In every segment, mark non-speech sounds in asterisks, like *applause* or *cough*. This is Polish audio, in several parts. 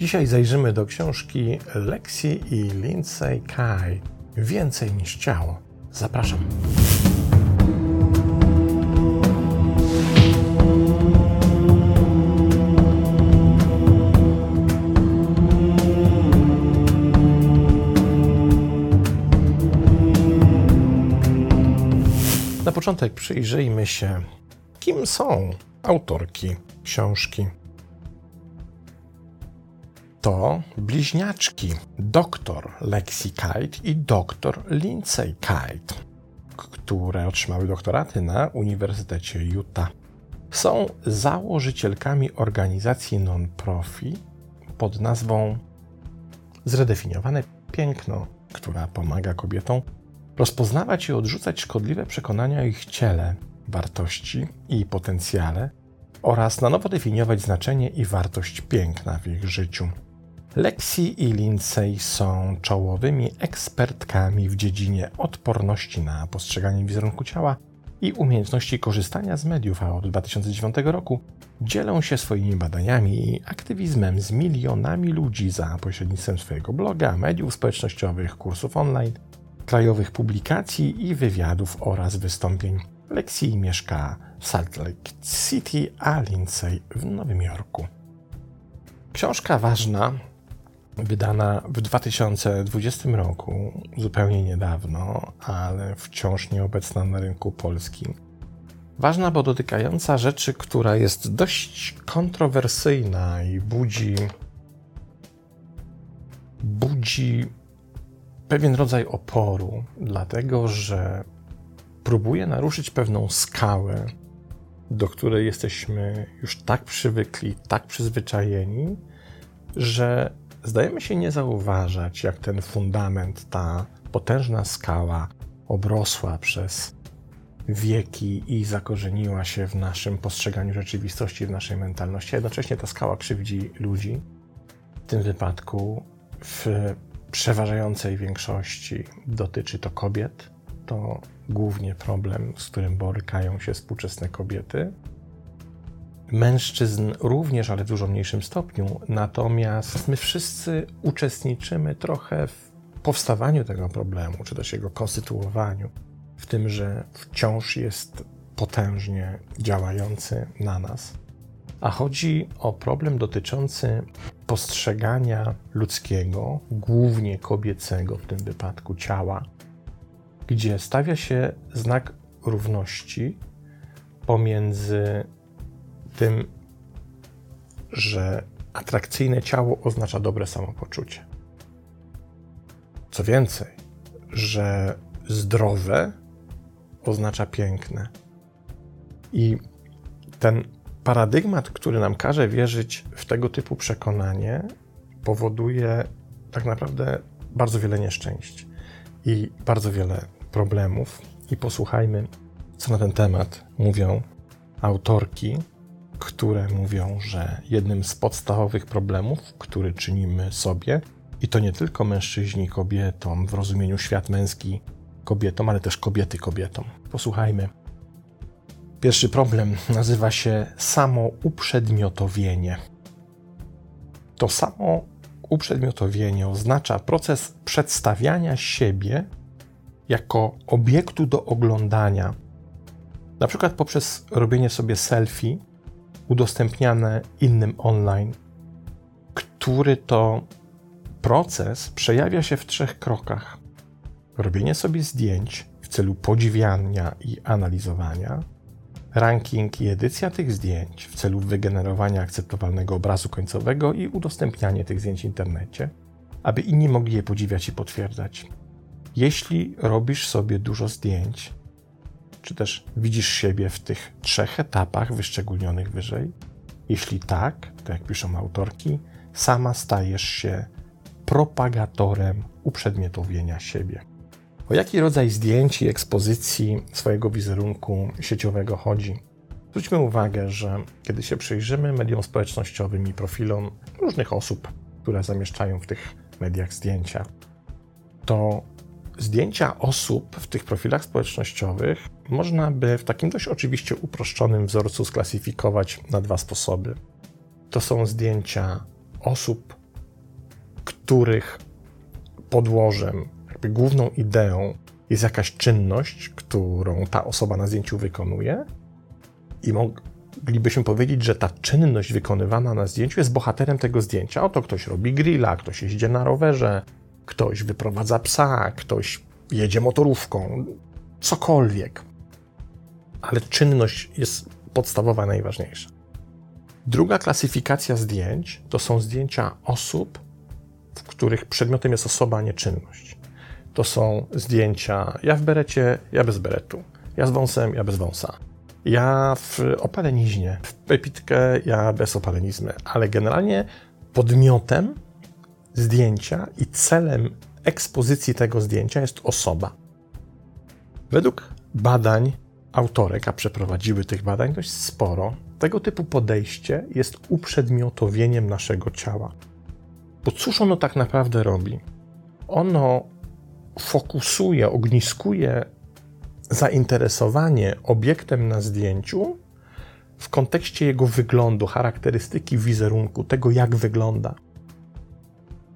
Dzisiaj zajrzymy do książki Lexi i Lindsay Kai. Więcej niż ciało. Zapraszam. Na początek przyjrzyjmy się, kim są autorki książki. To bliźniaczki doktor Lexi Kite i doktor Lindsay Kite, które otrzymały doktoraty na Uniwersytecie Utah. Są założycielkami organizacji non-profit pod nazwą Zredefiniowane Piękno, która pomaga kobietom rozpoznawać i odrzucać szkodliwe przekonania o ich ciele, wartości i potencjale oraz na nowo definiować znaczenie i wartość piękna w ich życiu. Lexi i Lindsay są czołowymi ekspertkami w dziedzinie odporności na postrzeganie wizerunku ciała i umiejętności korzystania z mediów, a od 2009 roku dzielą się swoimi badaniami i aktywizmem z milionami ludzi za pośrednictwem swojego bloga, mediów społecznościowych, kursów online – krajowych publikacji i wywiadów oraz wystąpień. Lexi mieszka w Salt Lake City, a Lindsay w Nowym Jorku. Książka ważna, wydana w 2020 roku, zupełnie niedawno, ale wciąż nieobecna na rynku polskim. Ważna, bo dotykająca rzeczy, która jest dość kontrowersyjna i budzi budzi pewien rodzaj oporu, dlatego że próbuje naruszyć pewną skałę, do której jesteśmy już tak przywykli, tak przyzwyczajeni, że zdajemy się nie zauważać, jak ten fundament, ta potężna skała obrosła przez wieki i zakorzeniła się w naszym postrzeganiu rzeczywistości, w naszej mentalności. A jednocześnie ta skała krzywdzi ludzi. W tym wypadku w przeważającej większości dotyczy to kobiet. To głównie problem, z którym borykają się współczesne kobiety. Mężczyzn również, ale w dużo mniejszym stopniu. Natomiast my wszyscy uczestniczymy trochę w powstawaniu tego problemu, czy też jego konstytuowaniu, w tym, że wciąż jest potężnie działający na nas. A chodzi o problem dotyczący postrzegania ludzkiego, głównie kobiecego w tym wypadku ciała, gdzie stawia się znak równości pomiędzy tym, że atrakcyjne ciało oznacza dobre samopoczucie. Co więcej, że zdrowe oznacza piękne. I ten paradygmat, który nam każe wierzyć w tego typu przekonanie, powoduje tak naprawdę bardzo wiele nieszczęść i bardzo wiele problemów. I posłuchajmy, co na ten temat mówią autorki, które mówią, że jednym z podstawowych problemów, który czynimy sobie, i to nie tylko mężczyźni kobietom w rozumieniu świat męski kobietom, ale też kobiety kobietom. Posłuchajmy, Pierwszy problem nazywa się samouprzedmiotowienie. To samo uprzedmiotowienie oznacza proces przedstawiania siebie jako obiektu do oglądania, na przykład poprzez robienie sobie selfie udostępniane innym online, który to proces przejawia się w trzech krokach: robienie sobie zdjęć w celu podziwiania i analizowania ranking i edycja tych zdjęć w celu wygenerowania akceptowalnego obrazu końcowego i udostępnianie tych zdjęć w internecie, aby inni mogli je podziwiać i potwierdzać. Jeśli robisz sobie dużo zdjęć, czy też widzisz siebie w tych trzech etapach wyszczególnionych wyżej, jeśli tak, to jak piszą autorki, sama stajesz się propagatorem uprzedmiotowienia siebie. O jaki rodzaj zdjęć i ekspozycji swojego wizerunku sieciowego chodzi? Zwróćmy uwagę, że kiedy się przyjrzymy mediom społecznościowym i profilom różnych osób, które zamieszczają w tych mediach zdjęcia, to zdjęcia osób w tych profilach społecznościowych można by w takim dość oczywiście uproszczonym wzorcu sklasyfikować na dwa sposoby. To są zdjęcia osób których podłożem, jakby główną ideą jest jakaś czynność, którą ta osoba na zdjęciu wykonuje, i moglibyśmy powiedzieć, że ta czynność wykonywana na zdjęciu jest bohaterem tego zdjęcia. Oto ktoś robi grilla, ktoś jeździ na rowerze, ktoś wyprowadza psa, ktoś jedzie motorówką, cokolwiek. Ale czynność jest podstawowa, najważniejsza. Druga klasyfikacja zdjęć to są zdjęcia osób, w których przedmiotem jest osoba, a nie czynność. To są zdjęcia ja w berecie, ja bez beretu, ja z wąsem, ja bez wąsa, ja w opaleniznie, w pepitkę, ja bez opalenizmy, ale generalnie podmiotem zdjęcia i celem ekspozycji tego zdjęcia jest osoba. Według badań autorek, a przeprowadziły tych badań dość sporo, tego typu podejście jest uprzedmiotowieniem naszego ciała. Bo cóż ono tak naprawdę robi? Ono fokusuje, ogniskuje zainteresowanie obiektem na zdjęciu w kontekście jego wyglądu, charakterystyki wizerunku, tego jak wygląda.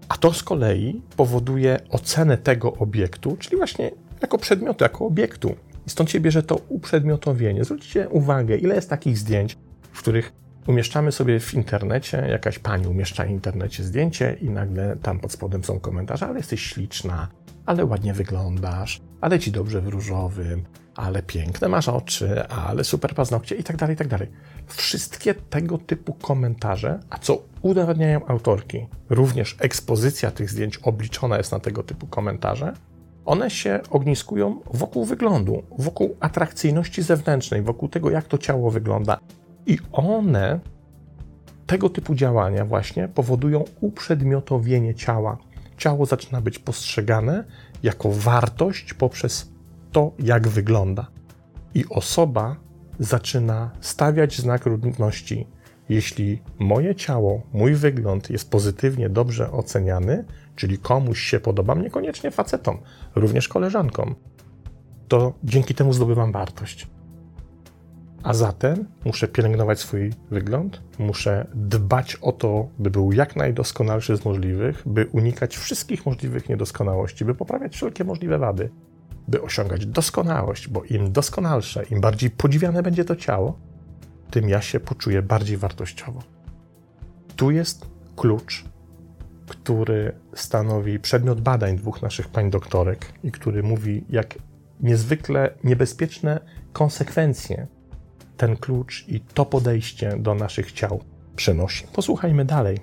A to z kolei powoduje ocenę tego obiektu, czyli właśnie jako przedmiotu, jako obiektu. I stąd się bierze to uprzedmiotowienie. Zwróćcie uwagę, ile jest takich zdjęć, w których umieszczamy sobie w internecie, jakaś pani umieszcza w internecie zdjęcie i nagle tam pod spodem są komentarze, ale jesteś śliczna, ale ładnie wyglądasz, ale ci dobrze w różowym, ale piękne masz oczy, ale super paznokcie i tak dalej, i tak dalej. Wszystkie tego typu komentarze, a co udowadniają autorki, również ekspozycja tych zdjęć obliczona jest na tego typu komentarze, one się ogniskują wokół wyglądu, wokół atrakcyjności zewnętrznej, wokół tego, jak to ciało wygląda. I one, tego typu działania właśnie powodują uprzedmiotowienie ciała. Ciało zaczyna być postrzegane jako wartość poprzez to, jak wygląda. I osoba zaczyna stawiać znak równości. Jeśli moje ciało, mój wygląd jest pozytywnie, dobrze oceniany, czyli komuś się podobam, niekoniecznie facetom, również koleżankom, to dzięki temu zdobywam wartość. A zatem muszę pielęgnować swój wygląd, muszę dbać o to, by był jak najdoskonalszy z możliwych, by unikać wszystkich możliwych niedoskonałości, by poprawiać wszelkie możliwe wady, by osiągać doskonałość, bo im doskonalsze, im bardziej podziwiane będzie to ciało, tym ja się poczuję bardziej wartościowo. Tu jest klucz, który stanowi przedmiot badań dwóch naszych pań doktorek i który mówi, jak niezwykle niebezpieczne konsekwencje ten klucz i to podejście do naszych ciał przynosi. Posłuchajmy dalej.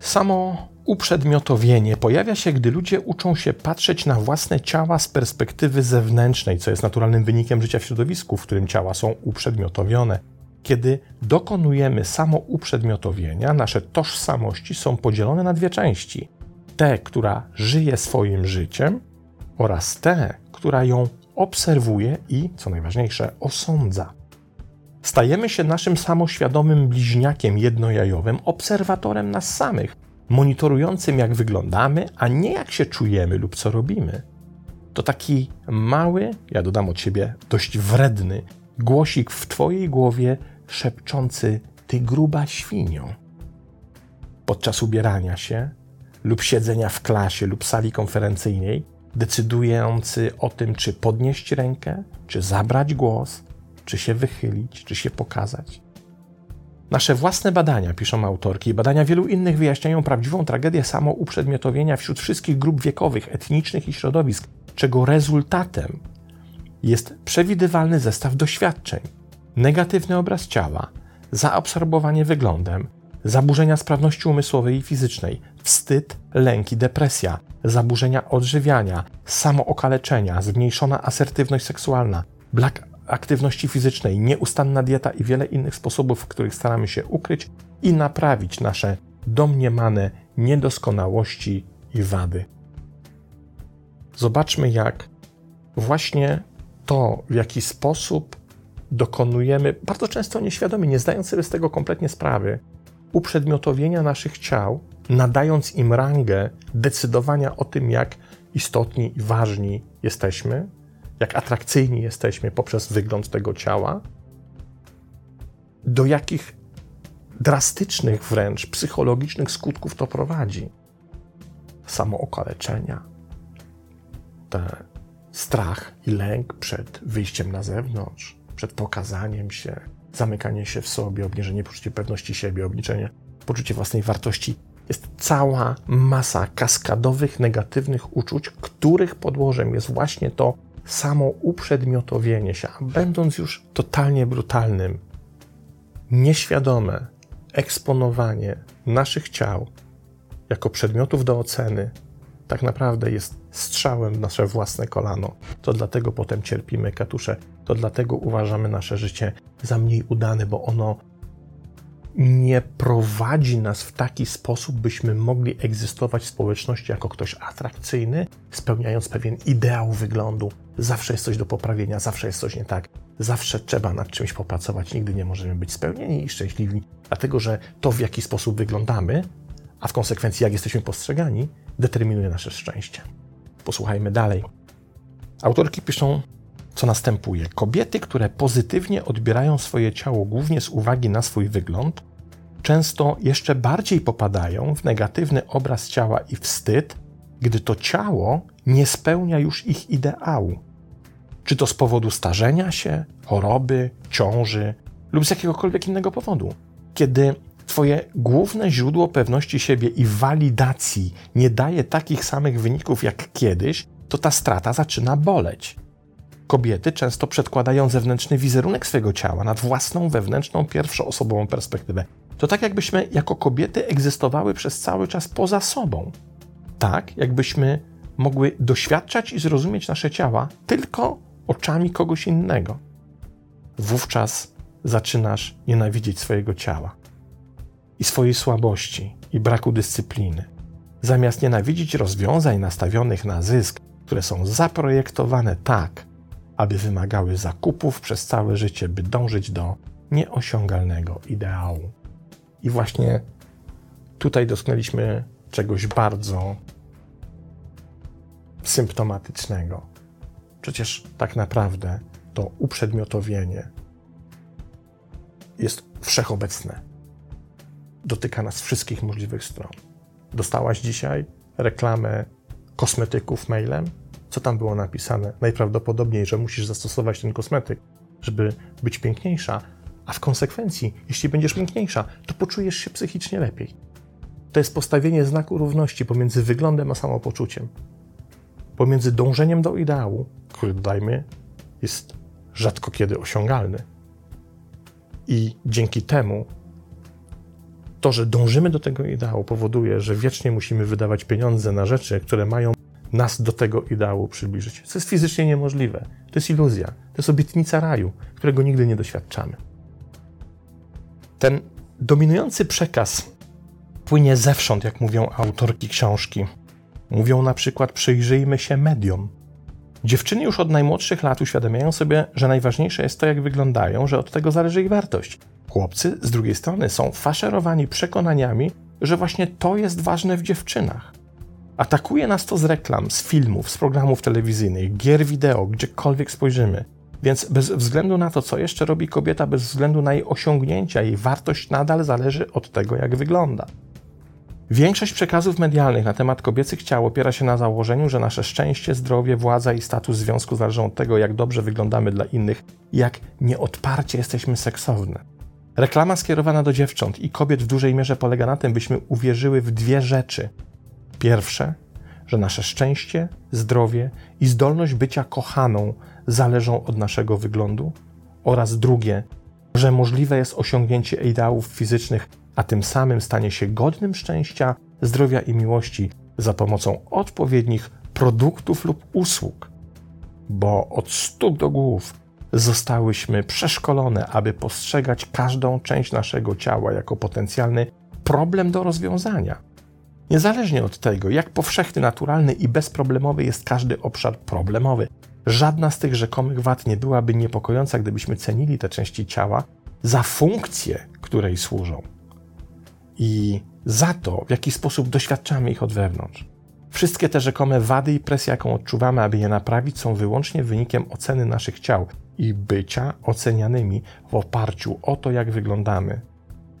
Samo uprzedmiotowienie pojawia się, gdy ludzie uczą się patrzeć na własne ciała z perspektywy zewnętrznej, co jest naturalnym wynikiem życia w środowisku, w którym ciała są uprzedmiotowione. Kiedy dokonujemy samouprzedmiotowienia, nasze tożsamości są podzielone na dwie części: te, która żyje swoim życiem, oraz te, która ją obserwuje i, co najważniejsze, osądza. Stajemy się naszym samoświadomym bliźniakiem jednojajowym, obserwatorem nas samych, monitorującym jak wyglądamy, a nie jak się czujemy lub co robimy. To taki mały, ja dodam od siebie dość wredny, głosik w Twojej głowie szepczący: Ty gruba świnio. Podczas ubierania się lub siedzenia w klasie lub sali konferencyjnej decydujący o tym, czy podnieść rękę, czy zabrać głos, czy się wychylić, czy się pokazać. Nasze własne badania, piszą autorki, badania wielu innych wyjaśniają prawdziwą tragedię samouprzedmiotowienia wśród wszystkich grup wiekowych, etnicznych i środowisk, czego rezultatem jest przewidywalny zestaw doświadczeń, negatywny obraz ciała, zaabsorbowanie wyglądem, zaburzenia sprawności umysłowej i fizycznej, wstyd, lęk i depresja, zaburzenia odżywiania, samookaleczenia, zmniejszona asertywność seksualna, brak aktywności fizycznej, nieustanna dieta i wiele innych sposobów, w których staramy się ukryć i naprawić nasze domniemane niedoskonałości i wady. Zobaczmy, jak właśnie to, w jaki sposób dokonujemy, bardzo często nieświadomie, nie zdając sobie z tego kompletnie sprawy, uprzedmiotowienia naszych ciał, nadając im rangę decydowania o tym, jak istotni i ważni jesteśmy, jak atrakcyjni jesteśmy poprzez wygląd tego ciała, do jakich drastycznych wręcz psychologicznych skutków to prowadzi. Samookaleczenia, te strach i lęk przed wyjściem na zewnątrz, przed pokazaniem się, zamykanie się w sobie, obniżenie poczucia pewności siebie, obniżenie poczucia własnej wartości. Jest cała masa kaskadowych, negatywnych uczuć, których podłożem jest właśnie to samo uprzedmiotowienie się, a będąc już totalnie brutalnym, nieświadome eksponowanie naszych ciał jako przedmiotów do oceny, tak naprawdę jest strzałem w nasze własne kolano. To dlatego potem cierpimy katusze, to dlatego uważamy nasze życie za mniej udane, bo ono nie prowadzi nas w taki sposób, byśmy mogli egzystować w społeczności jako ktoś atrakcyjny, spełniając pewien ideał wyglądu. Zawsze jest coś do poprawienia, zawsze jest coś nie tak, zawsze trzeba nad czymś popracować, nigdy nie możemy być spełnieni i szczęśliwi, dlatego że to, w jaki sposób wyglądamy, a w konsekwencji jak jesteśmy postrzegani, determinuje nasze szczęście. Posłuchajmy dalej. Autorki piszą, co następuje. Kobiety, które pozytywnie odbierają swoje ciało głównie z uwagi na swój wygląd, często jeszcze bardziej popadają w negatywny obraz ciała i wstyd, gdy to ciało nie spełnia już ich ideału. Czy to z powodu starzenia się, choroby, ciąży lub z jakiegokolwiek innego powodu. Kiedy Twoje główne źródło pewności siebie i walidacji nie daje takich samych wyników jak kiedyś, to ta strata zaczyna boleć. Kobiety często przedkładają zewnętrzny wizerunek swojego ciała nad własną wewnętrzną, pierwszoosobową perspektywę. To tak, jakbyśmy jako kobiety egzystowały przez cały czas poza sobą. Tak, jakbyśmy mogły doświadczać i zrozumieć nasze ciała tylko oczami kogoś innego. Wówczas zaczynasz nienawidzieć swojego ciała i swojej słabości i braku dyscypliny. Zamiast nienawidzić rozwiązań nastawionych na zysk, które są zaprojektowane tak, aby wymagały zakupów przez całe życie, by dążyć do nieosiągalnego ideału. I właśnie tutaj dotknęliśmy czegoś bardzo symptomatycznego. Przecież tak naprawdę to uprzedmiotowienie jest wszechobecne dotyka nas wszystkich możliwych stron. Dostałaś dzisiaj reklamę kosmetyków mailem? Co tam było napisane? Najprawdopodobniej, że musisz zastosować ten kosmetyk, żeby być piękniejsza, a w konsekwencji, jeśli będziesz piękniejsza, to poczujesz się psychicznie lepiej. To jest postawienie znaku równości pomiędzy wyglądem a samopoczuciem. Pomiędzy dążeniem do ideału, który dodajmy, jest rzadko kiedy osiągalny. I dzięki temu to, że dążymy do tego ideału, powoduje, że wiecznie musimy wydawać pieniądze na rzeczy, które mają nas do tego ideału przybliżyć. Co jest fizycznie niemożliwe. To jest iluzja. To jest obietnica raju, którego nigdy nie doświadczamy. Ten dominujący przekaz płynie zewsząd, jak mówią autorki książki. Mówią na przykład: przyjrzyjmy się mediom. Dziewczyny już od najmłodszych lat uświadamiają sobie, że najważniejsze jest to, jak wyglądają, że od tego zależy ich wartość. Chłopcy z drugiej strony są faszerowani przekonaniami, że właśnie to jest ważne w dziewczynach. Atakuje nas to z reklam, z filmów, z programów telewizyjnych, gier wideo, gdziekolwiek spojrzymy. Więc bez względu na to, co jeszcze robi kobieta, bez względu na jej osiągnięcia, jej wartość nadal zależy od tego, jak wygląda. Większość przekazów medialnych na temat kobiecych ciał opiera się na założeniu, że nasze szczęście, zdrowie, władza i status związku zależą od tego, jak dobrze wyglądamy dla innych, jak nieodparcie jesteśmy seksowne. Reklama skierowana do dziewcząt i kobiet w dużej mierze polega na tym, byśmy uwierzyły w dwie rzeczy. Pierwsze, że nasze szczęście, zdrowie i zdolność bycia kochaną zależą od naszego wyglądu, oraz drugie, że możliwe jest osiągnięcie ideałów fizycznych, a tym samym stanie się godnym szczęścia, zdrowia i miłości za pomocą odpowiednich produktów lub usług. Bo od stóp do głów zostałyśmy przeszkolone, aby postrzegać każdą część naszego ciała jako potencjalny problem do rozwiązania. Niezależnie od tego, jak powszechny, naturalny i bezproblemowy jest każdy obszar problemowy, żadna z tych rzekomych wad nie byłaby niepokojąca, gdybyśmy cenili te części ciała za funkcję, której służą i za to, w jaki sposób doświadczamy ich od wewnątrz. Wszystkie te rzekome wady i presja, jaką odczuwamy, aby je naprawić, są wyłącznie wynikiem oceny naszych ciał, i bycia ocenianymi w oparciu o to, jak wyglądamy.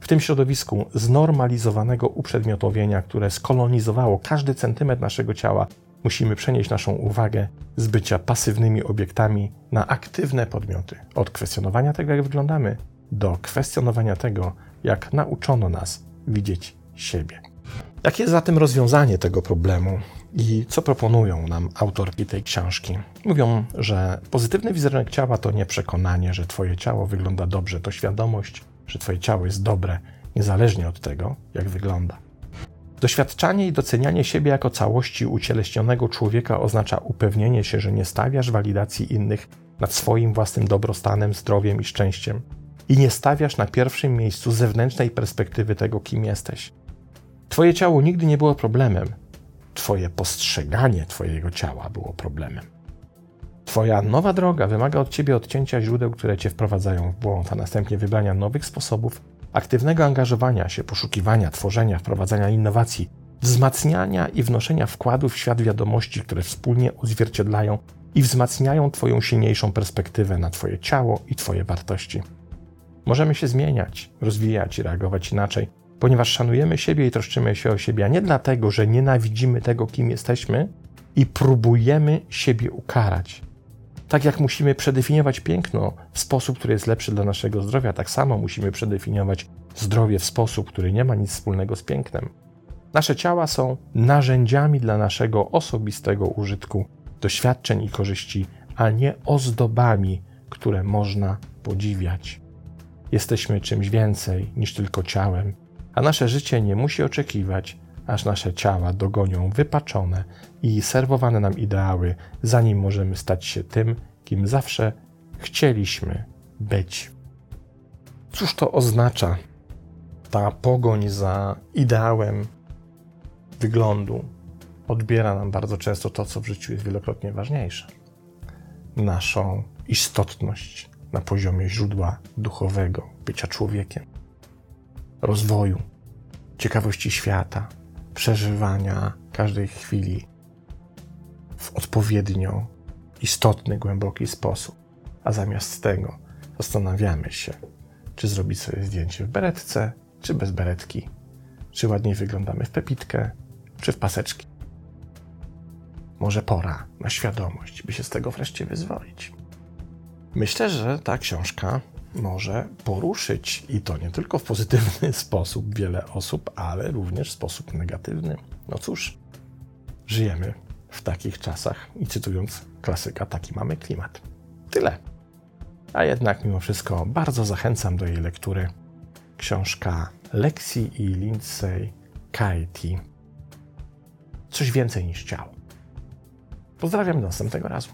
W tym środowisku znormalizowanego uprzedmiotowienia, które skolonizowało każdy centymetr naszego ciała, musimy przenieść naszą uwagę z bycia pasywnymi obiektami na aktywne podmioty. Od kwestionowania tego, jak wyglądamy, do kwestionowania tego, jak nauczono nas widzieć siebie. Jakie jest zatem rozwiązanie tego problemu i co proponują nam autorki tej książki? Mówią, że pozytywny wizerunek ciała to nie przekonanie, że Twoje ciało wygląda dobrze, to świadomość, że Twoje ciało jest dobre, niezależnie od tego, jak wygląda. Doświadczanie i docenianie siebie jako całości ucieleśnionego człowieka oznacza upewnienie się, że nie stawiasz walidacji innych nad swoim własnym dobrostanem, zdrowiem i szczęściem i nie stawiasz na pierwszym miejscu zewnętrznej perspektywy tego, kim jesteś. Twoje ciało nigdy nie było problemem, Twoje postrzeganie Twojego ciała było problemem. Twoja nowa droga wymaga od Ciebie odcięcia źródeł, które Cię wprowadzają w błąd, a następnie wybrania nowych sposobów aktywnego angażowania się, poszukiwania, tworzenia, wprowadzania innowacji, wzmacniania i wnoszenia wkładów w świat wiadomości, które wspólnie odzwierciedlają i wzmacniają Twoją silniejszą perspektywę na Twoje ciało i Twoje wartości. Możemy się zmieniać, rozwijać i reagować inaczej, ponieważ szanujemy siebie i troszczymy się o siebie, a nie dlatego, że nienawidzimy tego, kim jesteśmy i próbujemy siebie ukarać. Tak jak musimy przedefiniować piękno w sposób, który jest lepszy dla naszego zdrowia, tak samo musimy przedefiniować zdrowie w sposób, który nie ma nic wspólnego z pięknem. Nasze ciała są narzędziami dla naszego osobistego użytku, doświadczeń i korzyści, a nie ozdobami, które można podziwiać. Jesteśmy czymś więcej niż tylko ciałem, a nasze życie nie musi oczekiwać, aż nasze ciała dogonią wypaczone i serwowane nam ideały, zanim możemy stać się tym, kim zawsze chcieliśmy być. Cóż to oznacza? Ta pogoń za ideałem wyglądu odbiera nam bardzo często to, co w życiu jest wielokrotnie ważniejsze. Naszą istotność na poziomie źródła duchowego, bycia człowiekiem, rozwoju, ciekawości świata, przeżywania każdej chwili w odpowiednio istotny, głęboki sposób. A zamiast tego zastanawiamy się, czy zrobić sobie zdjęcie w beretce, czy bez beretki, czy ładniej wyglądamy w pepitkę, czy w paseczki. Może pora na świadomość, by się z tego wreszcie wyzwolić. Myślę, że ta książka może poruszyć i to nie tylko w pozytywny *laughs* sposób wiele osób, ale również w sposób negatywny. No cóż, żyjemy w takich czasach i cytując klasyka, taki mamy klimat. Tyle. A jednak mimo wszystko bardzo zachęcam do jej lektury. Książka Lexi i Lindsay Kaiti. Coś więcej niż ciało. Pozdrawiam do następnego razu.